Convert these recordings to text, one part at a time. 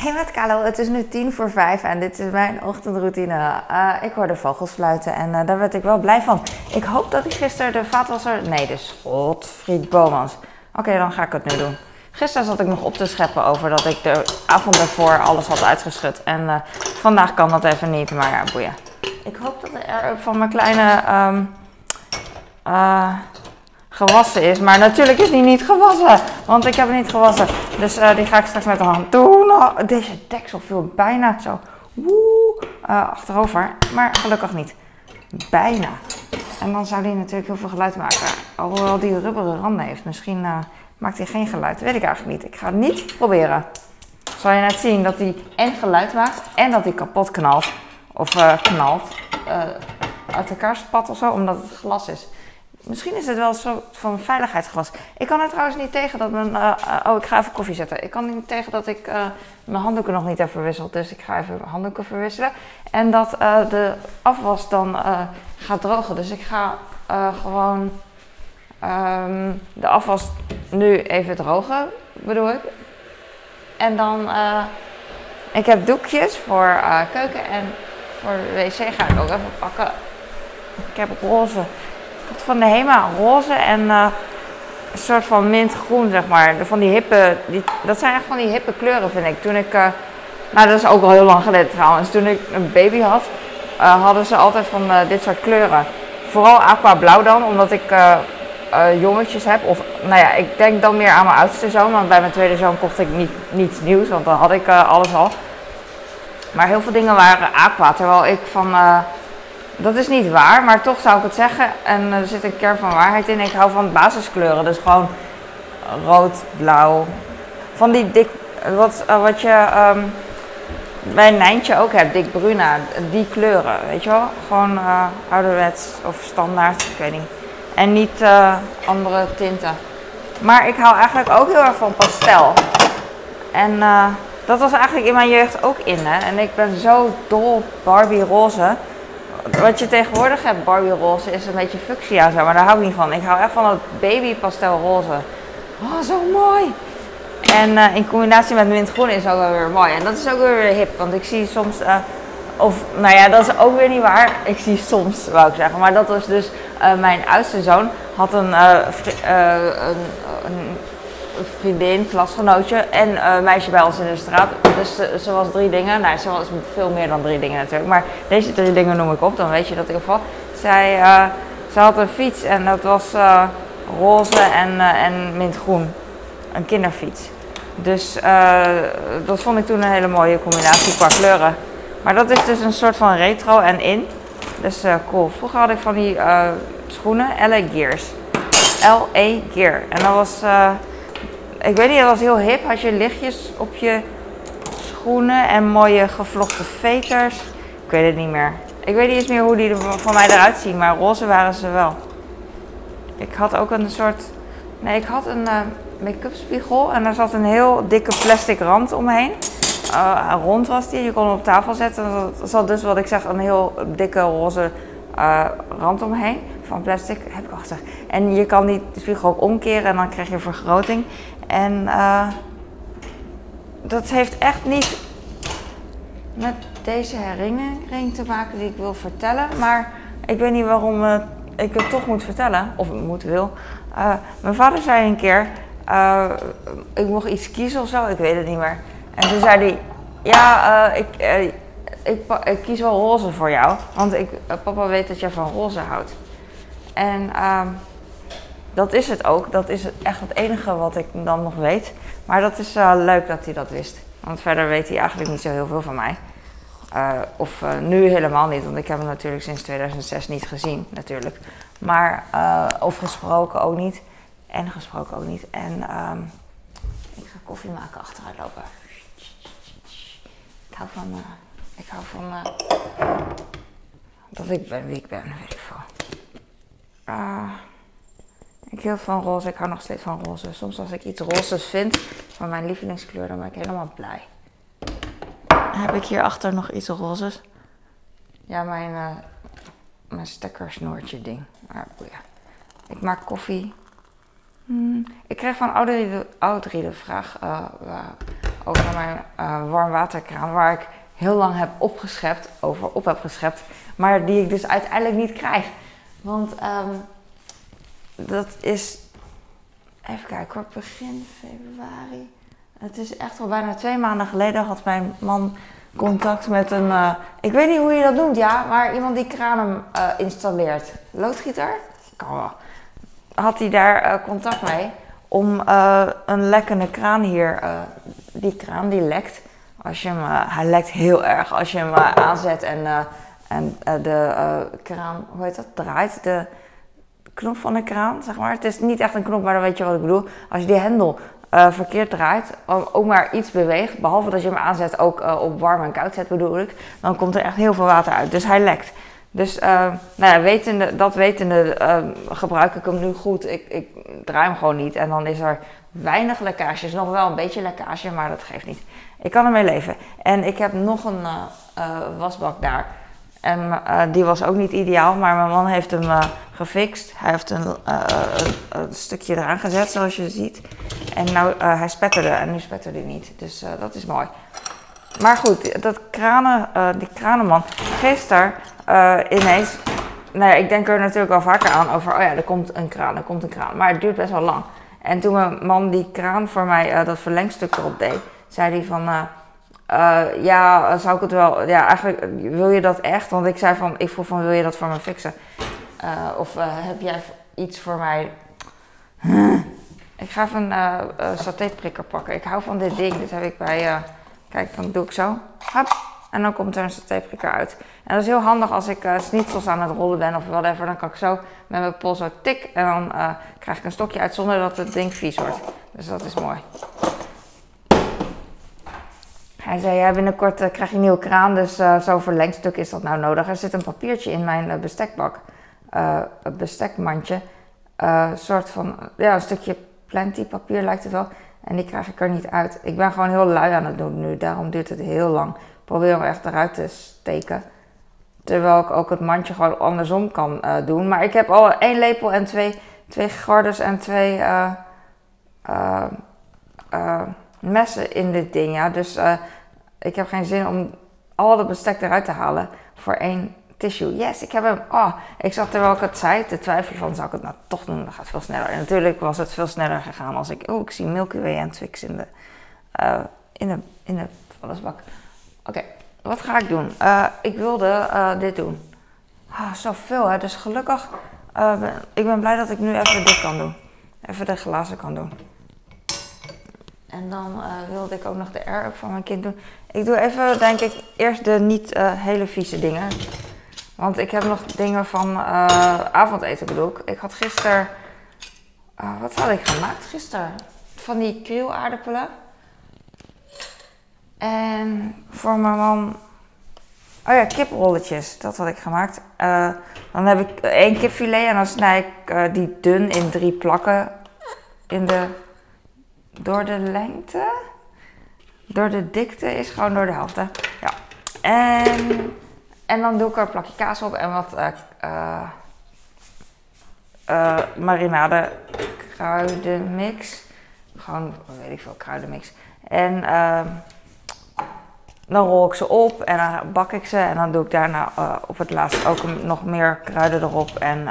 Hey met Kalo, het is nu tien voor vijf en dit is mijn ochtendroutine. Uh, ik hoorde vogels fluiten en uh, daar werd ik wel blij van. Ik hoop dat ik gisteren de vaatwasser... Nee, de schotfried Bomans. Oké, dan ga ik het nu doen. Gisteren zat ik nog op te scheppen over dat ik de avond ervoor alles had uitgeschud. En uh, vandaag kan dat even niet, maar ja, boeien. Ik hoop dat er van mijn kleine... Um, gewassen is. Maar natuurlijk is die niet gewassen, want ik heb hem niet gewassen. Dus uh, die ga ik straks met de hand doen. Oh, deze deksel viel bijna zo woe, uh, achterover, maar gelukkig niet. Bijna. En dan zou die natuurlijk heel veel geluid maken. Alhoewel die rubberen randen heeft. Misschien uh, maakt hij geen geluid. Weet ik eigenlijk niet. Ik ga het niet proberen. Zal je net zien dat hij en geluid maakt en dat hij kapot knalt. Of knalt. uit elkaar spat of zo, omdat het glas is. Misschien is het wel een soort van veiligheidsglas. Ik kan er trouwens niet tegen dat mijn. Uh, oh, ik ga even koffie zetten. Ik kan niet tegen dat ik uh, mijn handdoeken nog niet heb verwisseld. Dus ik ga even handdoeken verwisselen. En dat de afwas dan gaat drogen. Dus ik ga gewoon um, de afwas nu even drogen, bedoel ik. En dan. ik heb doekjes voor keuken en voor de wc ga ik ook even pakken. Ik heb roze van de HEMA roze en uh, een soort van mintgroen, zeg maar. Van die hippe, die, dat zijn echt van die hippe kleuren, vind ik. Toen ik, uh, nou dat is ook al heel lang geleden trouwens, toen ik een baby had, uh, hadden ze altijd van dit soort kleuren. Vooral aqua blauw dan, omdat ik jongetjes heb. Of nou ja, ik denk dan meer aan mijn oudste zoon, want bij mijn tweede zoon kocht ik niet, niets nieuws, want dan had ik alles al. Maar heel veel dingen waren aqua, terwijl ik van dat is niet waar, maar toch zou ik het zeggen. En er zit een kern van waarheid in. Ik hou van basiskleuren. Dus gewoon rood, blauw. Van die dik. Wat, uh, wat je um, bij een Nijntje ook hebt, dik bruna. Die kleuren, weet je wel? Gewoon uh, ouderwets of standaard, ik weet niet. En niet uh, andere tinten. Maar ik hou eigenlijk ook heel erg van pastel. En dat was eigenlijk in mijn jeugd ook in. Hè? En ik ben zo dol Barbie roze wat je tegenwoordig hebt, Barbie roze, is een beetje fuchsia zo, maar daar hou ik niet van. Ik hou echt van dat baby pastel roze. Oh, zo mooi! En uh, in combinatie met mintgroen is ook wel weer mooi. En dat is ook weer hip, want ik zie soms, uh, of nou ja, dat is ook weer niet waar. Ik zie soms, wou ik zeggen. Maar dat was dus, uh, mijn oudste zoon had een, een, een vriendin, klasgenootje en uh, een meisje bij ons in de straat. Dus ze, ze, was drie dingen. Nou, ze was veel meer dan drie dingen natuurlijk. Maar deze drie dingen noem ik op, dan weet je dat ieder geval. Zij, uh, ze had een fiets en dat was uh, roze en, en mintgroen. Een kinderfiets. Dus dat vond ik toen een hele mooie combinatie qua kleuren. Maar dat is dus een soort van retro en in. Dus cool. Vroeger had ik van die schoenen, LA Gears. L-E Gear. En dat was ik weet niet, dat was heel hip. Had je lichtjes op je schoenen en mooie gevlochten veters. Ik weet het niet meer. Ik weet niet eens meer hoe die er van mij eruit zien, maar roze waren ze wel. Ik had ook een soort. Nee, ik had een uh, make-up spiegel en daar zat een heel dikke plastic rand omheen. Uh, rond was die, je kon hem op tafel zetten. Er zat dus, wat ik zeg, een heel dikke roze uh, rand omheen van plastic, heb ik al gezegd. En je kan die spiegel ook omkeren en dan krijg je vergroting. En uh, dat heeft echt niet met deze herinnering te maken die ik wil vertellen. Maar ik weet niet waarom uh, ik het toch moet vertellen. Of moet wil. Uh, mijn vader zei een keer, ik mocht iets kiezen of zo, ik weet het niet meer. En toen zei hij, ja, ik, ik, ik, kies wel roze voor jou. Want ik, papa weet dat jij van roze houdt. En uh, dat is het ook. Dat is echt het enige wat ik dan nog weet. Maar dat is uh, leuk dat hij dat wist. Want verder weet hij eigenlijk niet zo heel veel van mij. Uh, of uh, nu helemaal niet, want ik heb hem natuurlijk sinds 2006 niet gezien, natuurlijk. Maar, of gesproken ook niet. En gesproken ook niet. En um, ik ga koffie maken achteruit lopen. Ik hou van, ik hou van dat ik ben wie ik ben, weet ik veel. Ik heel van roze. Ik hou nog steeds van roze. Soms als ik iets rozes vind van mijn lievelingskleur, dan ben ik helemaal blij. Heb ik hierachter nog iets rozes? Ja, mijn, uh, mijn stekkersnoortje ding. Maar ja. Ik maak koffie. Hmm. Ik kreeg van Audrey de, Audrey de vraag uh, ook naar mijn uh, warmwaterkraan, waar ik heel lang heb opgeschept, over op heb geschept, maar die ik dus uiteindelijk niet krijg. Want um, dat is, even kijken hoor, begin februari. Het is echt al bijna twee maanden geleden had mijn man contact met een, uh, ik weet niet hoe je dat noemt, ja, maar iemand die kranen uh, installeert. Loodgieter? Kan wel. Had hij daar uh, contact mee om een lekkende kraan hier, die kraan die lekt. Als je hem, hij lekt heel erg als je hem aanzet en, en de kraan, hoe heet dat, draait. De, knop van de kraan, zeg maar. Het is niet echt een knop, maar dan weet je wat ik bedoel. Als je die hendel uh, verkeerd draait, ook maar iets beweegt, behalve dat je hem aanzet ook uh, op warm en koud zet bedoel ik, dan komt er echt heel veel water uit. Dus hij lekt. Dus uh, nou ja, wetende, dat wetende gebruik ik hem nu goed. Ik, ik draai hem gewoon niet en dan is er weinig lekkage. is nog wel een beetje lekkage, maar dat geeft niet. Ik kan ermee leven. En ik heb nog een wasbak daar. En uh, die was ook niet ideaal, maar mijn man heeft hem uh, gefixt. Hij heeft een, uh, een, stukje eraan gezet, zoals je ziet. En nou, hij spetterde en nu spetterde hij niet. Dus dat is mooi. Maar goed, dat kranen, die kranenman gisteren ineens... Nou ja, ik denk er natuurlijk wel vaker aan over, oh ja, er komt een kraan, er komt een kraan. Maar het duurt best wel lang. En toen mijn man die kraan voor mij, dat verlengstuk erop deed, zei hij van... Uh, ja, zou ik het wel. Ja, eigenlijk wil je dat echt? Want ik zei van, ik vroeg van, wil je dat voor me fixen? Uh, of uh, heb jij iets voor mij? Ik ga even een satéprikker pakken. Ik hou van dit ding. Dit heb ik bij. kijk, dan doe ik zo. Hop. En dan komt er een satéprikker uit. En dat is heel handig als ik uh, aan het rollen ben of whatever. Dan kan ik zo met mijn pols zo tik. En dan krijg ik een stokje uit zonder dat het ding vies wordt. Dus dat is mooi. Hij zei, ja, binnenkort uh, krijg je een nieuwe kraan, dus uh, zo'n verlengstuk is dat nou nodig. Er zit een papiertje in mijn uh, bestekbak, een bestekmandje. Een soort van, ja, een stukje plenty papier lijkt het wel. En die krijg ik er niet uit. Ik ben gewoon heel lui aan het doen nu, daarom duurt het heel lang. Probeer hem echt eruit te steken. Terwijl ik ook het mandje gewoon andersom kan doen. Maar ik heb al één lepel en twee, twee gorders en twee messen in dit ding. Ja. Dus uh, ik heb geen zin om al dat bestek eruit te halen voor één tissue. Yes, ik heb hem. Oh, ik zat terwijl ik het zei te twijfelen van zou ik het nou toch doen? Dat gaat veel sneller. En natuurlijk was het veel sneller gegaan als ik. Oh, ik zie Milky Way en Twix in de, uh, in de, in de vallenbak. Oké, wat ga ik doen? Uh, ik wilde dit doen. Ah, zoveel hè. Dus gelukkig. Ik ben blij dat ik nu even dit kan doen. Even de glazen kan doen. En dan uh, wilde ik ook nog de van mijn kind doen. Ik doe even, denk ik, eerst de niet uh, hele vieze dingen. Want ik heb nog dingen van uh, avondeten bedoel ik. Ik had gisteren... wat had ik gemaakt gisteren? Van die krielaardappelen. En voor mijn man... Oh ja, kiprolletjes. Dat had ik gemaakt. dan heb ik één kipfilet en dan snij ik die dun in drie plakken in de door de lengte. Door de dikte is gewoon door de helft. Ja. En, en dan doe ik er een plakje kaas op en wat uh, marinade kruidenmix. Gewoon, weet ik veel, kruidenmix. En ehm, dan rol ik ze op en dan bak ik ze. En dan doe ik daarna op het laatst ook nog meer kruiden erop. En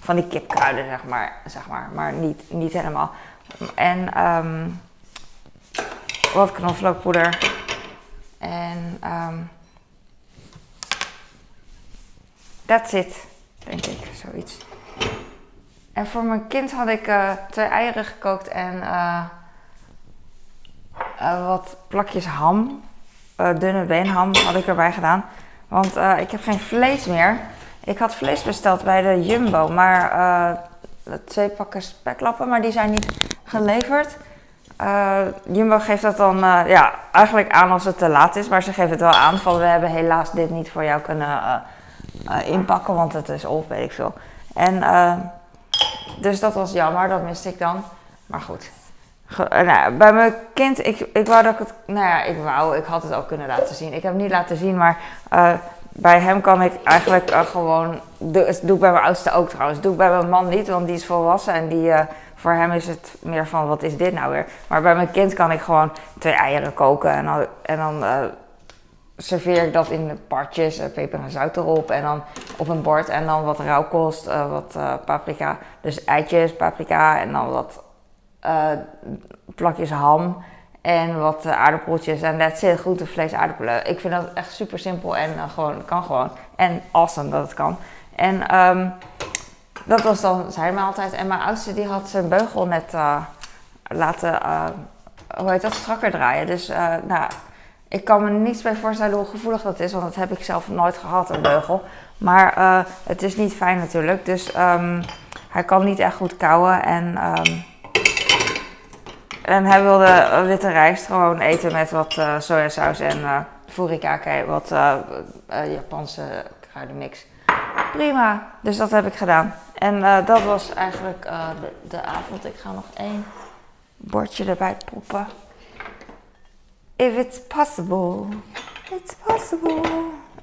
van die kipkruiden, zeg maar. Zeg maar, maar niet, niet helemaal. En um, wat knoflookpoeder. En um, that's it, denk ik, zoiets. En voor mijn kind had ik uh, twee eieren gekookt en uh, uh, wat plakjes ham. dunne beenham had ik erbij gedaan. Want ik heb geen vlees meer. Ik had vlees besteld bij de Jumbo, maar twee pakken speklappen, maar die zijn niet geleverd. Uh, Jumbo geeft dat dan uh, ja, eigenlijk aan als het te laat is, maar ze geven het wel aan van we hebben helaas dit niet voor jou kunnen uh, inpakken, want het is op, weet ik veel. En dus dat was jammer, dat miste ik dan. Maar goed. nou, bij mijn kind, ik, ik wou dat ik het, nou ja, ik wou, ik had het ook kunnen laten zien. Ik heb het niet laten zien, maar bij hem kan ik eigenlijk gewoon, dat doe ik bij mijn oudste ook trouwens, doe ik bij mijn man niet, want die is volwassen en die voor hem is het meer van, wat is dit nou weer? Maar bij mijn kind kan ik gewoon twee eieren koken en dan, en dan uh, serveer ik dat in partjes, uh, peper en zout erop en dan op een bord en dan wat rauwkost, uh, wat paprika, dus eitjes, paprika en dan wat plakjes ham en wat aardappeltjes en that's it, groente, vlees, aardappelen. Ik vind dat echt super simpel en gewoon, kan gewoon. En awesome dat het kan. En um, dat was dan zijn maaltijd. En mijn oudste die had zijn beugel net uh, laten, uh, hoe heet dat, strakker draaien. Dus uh, nou, ik kan me niets bij voorstellen hoe gevoelig dat is, want dat heb ik zelf nooit gehad, een beugel. Maar het is niet fijn natuurlijk, dus um, hij kan niet echt goed kauwen. En, um, en hij wilde witte rijst gewoon eten met wat sojasaus en uh, furikake, wat Japanse kruidenmix. Prima, dus dat heb ik gedaan. En uh, dat was eigenlijk uh, de, avond. Ik ga nog één bordje erbij poppen. If it's possible. It's possible.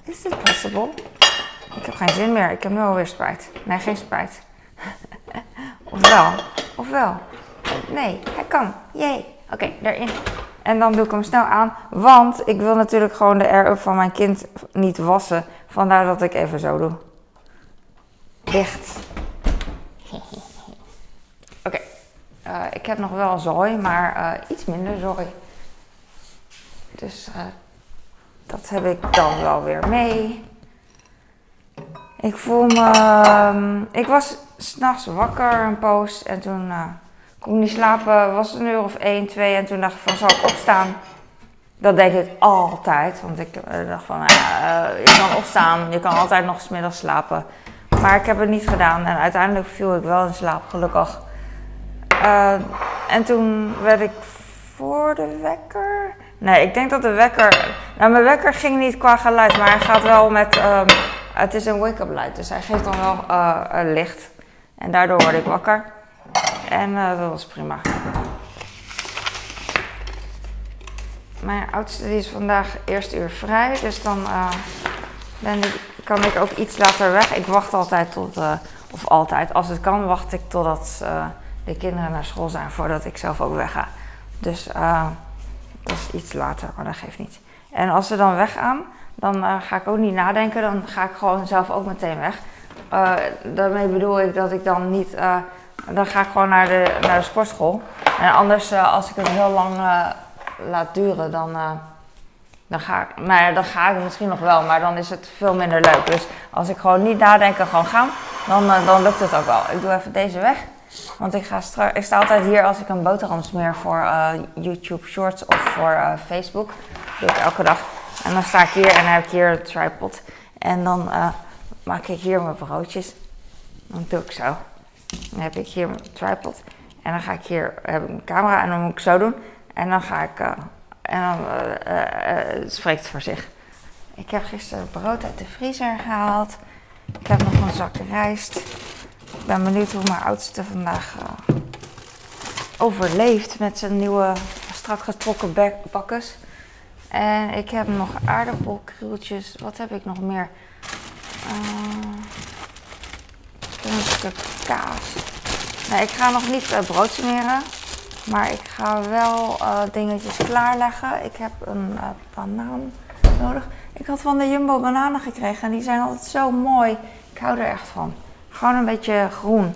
Is it possible? Ik heb geen zin meer. Ik heb nu alweer spijt. Nee, geen spijt. ofwel. Ofwel. Nee, hij kan. Jee. Oké, okay, erin. En dan doe ik hem snel aan. Want ik wil natuurlijk gewoon de air-up van mijn kind niet wassen. Vandaar dat ik even zo doe. Oké, uh, ik heb nog wel zooi, maar uh, iets minder zooi. Dus uh, dat heb ik dan wel weer mee. Ik voel me. Um, ik was s'nachts wakker een poos en toen kon ik niet slapen. Was het een uur of 1, 2 en toen dacht ik van zal ik opstaan. Dat denk ik altijd, want ik dacht van je kan opstaan, je kan altijd nog smiddags slapen. Maar ik heb het niet gedaan en uiteindelijk viel ik wel in slaap, gelukkig. Uh, en toen werd ik voor de wekker. Nee, ik denk dat de wekker. Nou, mijn wekker ging niet qua geluid, maar hij gaat wel met. Um, het is een wake-up light, dus hij geeft dan wel uh, licht. En daardoor word ik wakker. En uh, dat was prima. Mijn oudste die is vandaag eerst uur vrij, dus dan ik, kan ik ook iets later weg. Ik wacht altijd tot, of altijd, als het kan, wacht ik totdat de kinderen naar school zijn voordat ik zelf ook wegga. Dus uh, dat is iets later, maar dat geeft niet. En als ze dan weggaan, dan ga ik ook niet nadenken. Dan ga ik gewoon zelf ook meteen weg. Daarmee bedoel ik dat ik dan niet. dan ga ik gewoon naar de, naar de sportschool. En anders, als ik het heel lang laat duren, dan. Dan ga, ik, nou dan ga ik misschien nog wel, maar dan is het veel minder leuk. Dus als ik gewoon niet nadenken, gewoon gaan, dan, dan lukt het ook wel. Ik doe even deze weg. Want ik, ga straks, ik sta altijd hier als ik een boterham smeer voor uh, YouTube Shorts of voor uh, Facebook. Dat doe ik elke dag. En dan sta ik hier en dan heb ik hier een tripod. En dan maak ik hier mijn broodjes. Dan doe ik zo. Dan heb ik hier mijn tripod. En dan ga ik hier, heb ik mijn camera en dan moet ik zo doen. En dan ga ik, en dan spreekt het voor zich. Ik heb gisteren brood uit de vriezer gehaald. Ik heb nog een zak rijst. Ik ben benieuwd hoe mijn oudste vandaag overleeft met zijn nieuwe strak getrokken bakkes. En ik heb nog aardappelkrieltjes. Wat heb ik nog meer? Een stuk kaas. Nee, ik ga nog niet brood smeren. Maar ik ga wel uh, dingetjes klaarleggen. Ik heb een banaan nodig. Ik had van de Jumbo bananen gekregen en die zijn altijd zo mooi. Ik hou er echt van. Gewoon een beetje groen.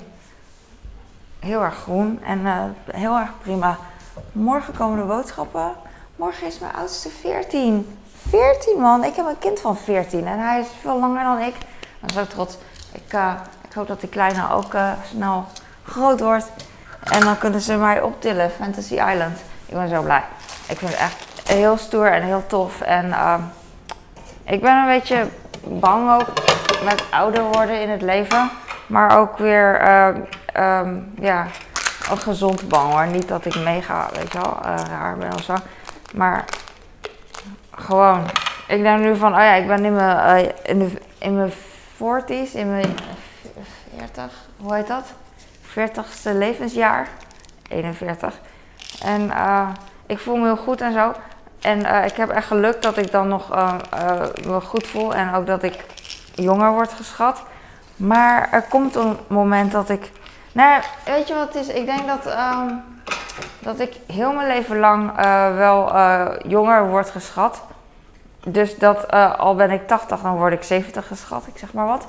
Heel erg groen en uh, heel erg prima. Morgen komen de boodschappen. Morgen is mijn oudste 14. 14 man, ik heb een kind van 14 en hij is veel langer dan ik. Ik ben zo trots. Ik, uh, ik hoop dat die kleine ook uh, snel groot wordt. En dan kunnen ze mij optillen, Fantasy Island. Ik ben zo blij. Ik vind het echt heel stoer en heel tof. En ik ben een beetje bang ook met ouder worden in het leven. Maar ook weer, uh, um, ja, een gezond bang hoor. Niet dat ik mega, weet je wel, uh, raar ben of zo. Maar gewoon, ik denk nu van, oh ja, ik ben in mijn, uh, in, in mijn 40s, in mijn 40, hoe heet dat? 40ste levensjaar. 41. En uh, ik voel me heel goed en zo. En uh, ik heb echt geluk dat ik dan nog uh, me goed voel en ook dat ik jonger word geschat. Maar er komt een moment dat ik Nou, weet je wat het is? Ik denk dat, ehm, dat ik heel mijn leven lang eh, wel jonger word geschat. Dus dat al ben ik 80, dan word ik 70 geschat, ik zeg maar wat.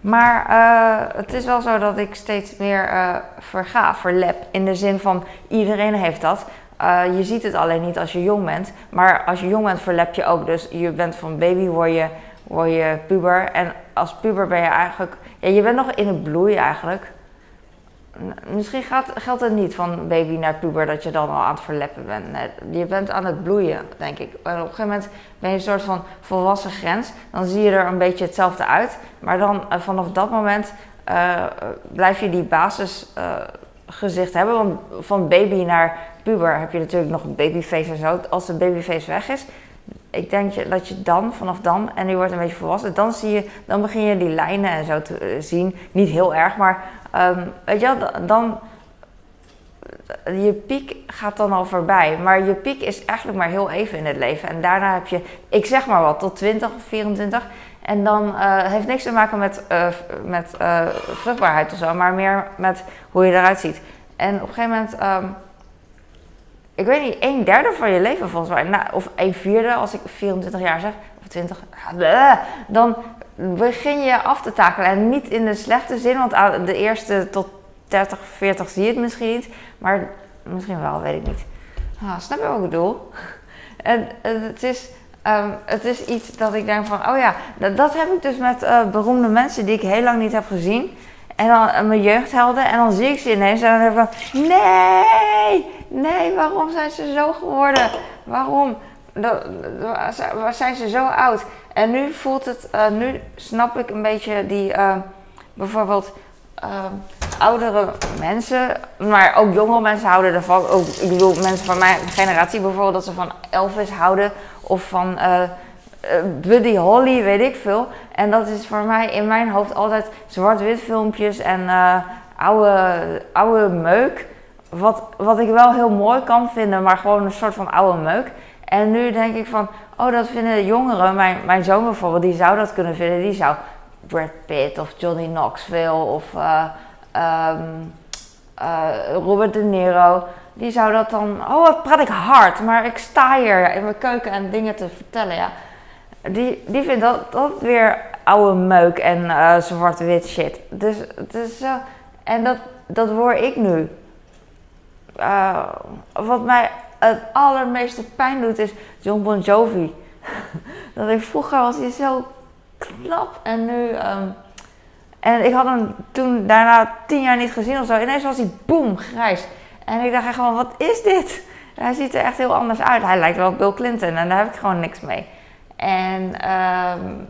Maar het is wel zo dat ik steeds meer verga, verlep. In de zin van iedereen heeft dat. je ziet het alleen niet als je jong bent. Maar als je jong bent, verlep je ook. Dus je bent van baby, word je, word je puber. En als puber ben je eigenlijk. Ja, je bent nog in het bloei eigenlijk. Misschien gaat, geldt het niet van baby naar puber dat je dan al aan het verleppen bent. je bent aan het bloeien, denk ik. En op een gegeven moment ben je een soort van volwassen grens. Dan zie je er een beetje hetzelfde uit. Maar dan eh, vanaf dat moment uh, blijf je die basisgezicht uh, hebben. Want van baby naar puber heb je natuurlijk nog een babyface en zo. Als de babyface weg is, ik denk dat je dan, vanaf dan, en je wordt een beetje volwassen, dan, zie je, dan begin je die lijnen en zo te zien. Niet heel erg, maar um, weet je dan. Je piek gaat dan al voorbij. Maar je piek is eigenlijk maar heel even in het leven. En daarna heb je, ik zeg maar wat, tot 20 of 24. En dan uh, heeft niks te maken met, uh, met vruchtbaarheid of zo, maar meer met hoe je eruit ziet. En op een gegeven moment. Um, ik weet niet, een derde van je leven volgens mij, nou, of een vierde als ik 24 jaar zeg, of 20, dan begin je af te takelen. En niet in de slechte zin, want de eerste tot 30, 40 zie je het misschien niet, maar misschien wel, weet ik niet. Ah, snap je wat ik bedoel? En het is, um, het is iets dat ik denk van, oh ja, dat, dat heb ik dus met uh, beroemde mensen die ik heel lang niet heb gezien. En dan uh, mijn jeugdhelden. En dan zie ik ze ineens en dan heb ik van, nee, nee, waarom zijn ze zo geworden? Waarom? Waar zijn ze zo oud? En nu voelt het, uh, nu snap ik een beetje die, uh, bijvoorbeeld uh, oudere mensen, maar ook jongere mensen houden ervan. Ook, ik bedoel, mensen van mijn generatie bijvoorbeeld, dat ze van Elvis houden of van Buddy Holly, weet ik veel. En dat is voor mij in mijn hoofd altijd zwart-wit filmpjes en oude, oude meuk. Wat, wat ik wel heel mooi kan vinden, maar gewoon een soort van oude meuk. En nu denk ik van, oh, dat vinden jongeren, mijn, mijn zoon bijvoorbeeld, die zou dat kunnen vinden. Die zou Brad Pitt of Johnny Knoxville of uh, um, uh, Robert De Niro. Die zou dat dan, oh, wat praat ik hard, maar ik sta hier in mijn keuken en dingen te vertellen, ja. Die, die vindt dat, dat weer oude meuk en uh, zwart-wit shit. Dus zo, en dat, dat word ik nu. Wat mij het allermeeste pijn doet is John Bon Jovi. dat ik vroeger was hij zo knap en nu. Um, en ik had hem toen daarna tien jaar niet gezien of zo. Ineens was hij boem grijs. En ik dacht gewoon, wat is dit? Hij ziet er echt heel anders uit. Hij lijkt wel op Bill Clinton en daar heb ik gewoon niks mee. En um,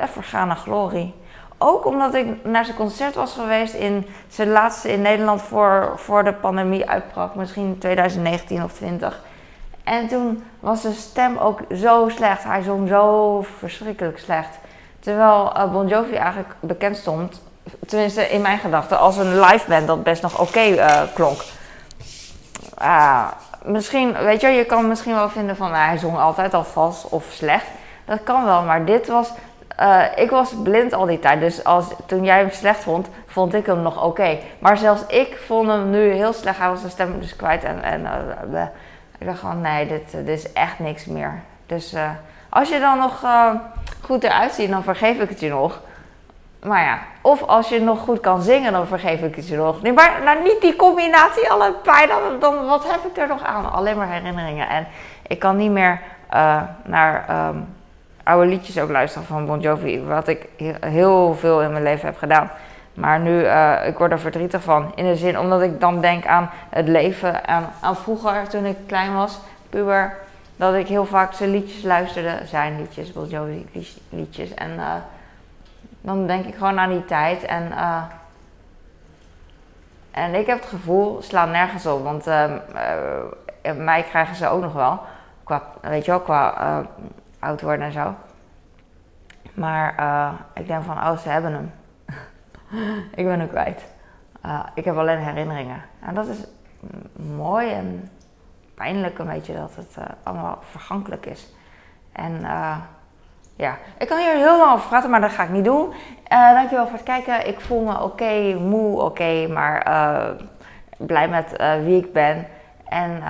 even gaan naar glorie. Ook omdat ik naar zijn concert was geweest in zijn laatste in Nederland voor, voor de pandemie uitbrak, misschien 2019 of 20. En toen was zijn stem ook zo slecht. Hij zong zo verschrikkelijk slecht. Terwijl uh, Bon Jovi eigenlijk bekend stond, tenminste in mijn gedachten, als een live band dat best nog oké uh, klonk. Uh, misschien, weet je, je kan misschien wel vinden van hij zong altijd al vals of slecht. Dat kan wel, maar dit was uh, ik was blind al die tijd. Dus als, toen jij hem slecht vond, vond ik hem nog oké. Maar zelfs ik vond hem nu heel slecht. Hij was zijn stem dus kwijt. En, en uh, ik dacht gewoon, nee, dit, dit, is echt niks meer. Dus als je dan nog goed eruit ziet, dan vergeef ik het je nog. Maar ja, of als je nog goed kan zingen, dan vergeef ik het je nog. Nee, maar nou, niet die combinatie allebei. Dan, dan wat heb ik er nog aan? Alleen maar herinneringen. En ik kan niet meer naar... Um, oude liedjes ook luisteren van Bon Jovi. Wat ik heel veel in mijn leven heb gedaan. Maar nu, uh, ik word er verdrietig van. In de zin, omdat ik dan denk aan het leven, aan, vroeger toen ik klein was, puber. Dat ik heel vaak zijn liedjes luisterde. Zijn liedjes, Bon Jovi liedjes. En uh, dan denk ik gewoon aan die tijd. En, uh, en ik heb het gevoel, sla nergens op. Want mij krijgen ze ook nog wel. Qua, weet je wel, qua oud worden en zo. Maar uh, ik denk van, oh, ze hebben hem. ik ben hem kwijt. Uh, ik heb alleen herinneringen. En dat is mooi en pijnlijk een beetje dat het uh, allemaal vergankelijk is. En ja, ik kan hier heel lang over praten, maar dat ga ik niet doen. Dankjewel voor het kijken. Ik voel me oké, moe oké, maar blij met wie ik ben. En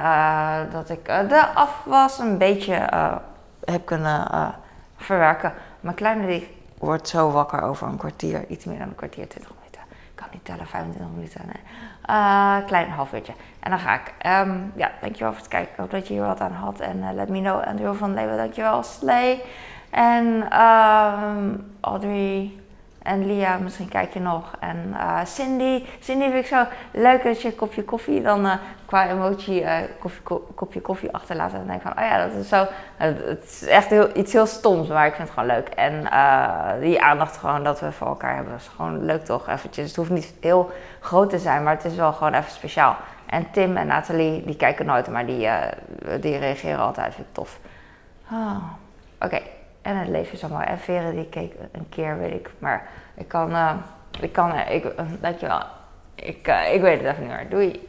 dat ik de afwas een beetje heb kunnen verwerken. Mijn kleine die wordt zo wakker over een kwartier, iets meer dan een kwartier, 20 minuten. Ik kan niet tellen, 25 minuten. Nee. klein half uurtje. En dan ga ik. Um, ja, dankjewel voor het kijken. Ik hoop dat je hier wat aan had. En let me know. Andrew van Leeuwen, dankjewel. Slee. En um, Audrey en Lia, misschien kijk je nog. En uh, Cindy. Cindy vind ik zo leuk dat je een kopje koffie dan uh, qua emoji uh, koffie, ko kopje koffie achterlaat. En denk van, oh ja, dat is zo. het is echt heel, iets heel stoms, maar ik vind het gewoon leuk. En die aandacht gewoon dat we voor elkaar hebben, is gewoon leuk toch? Eventjes. Het hoeft niet heel groot te zijn, maar het is wel gewoon even speciaal. En Tim en Nathalie, die kijken nooit, maar die, die reageren altijd. Vind ik tof. Oh. Oké. En het leven is allemaal. En Veren die keek een keer, weet ik. Maar ik kan, uh, ik kan, ik, uh, dankjewel. Ik, ik weet het even niet meer. Doei.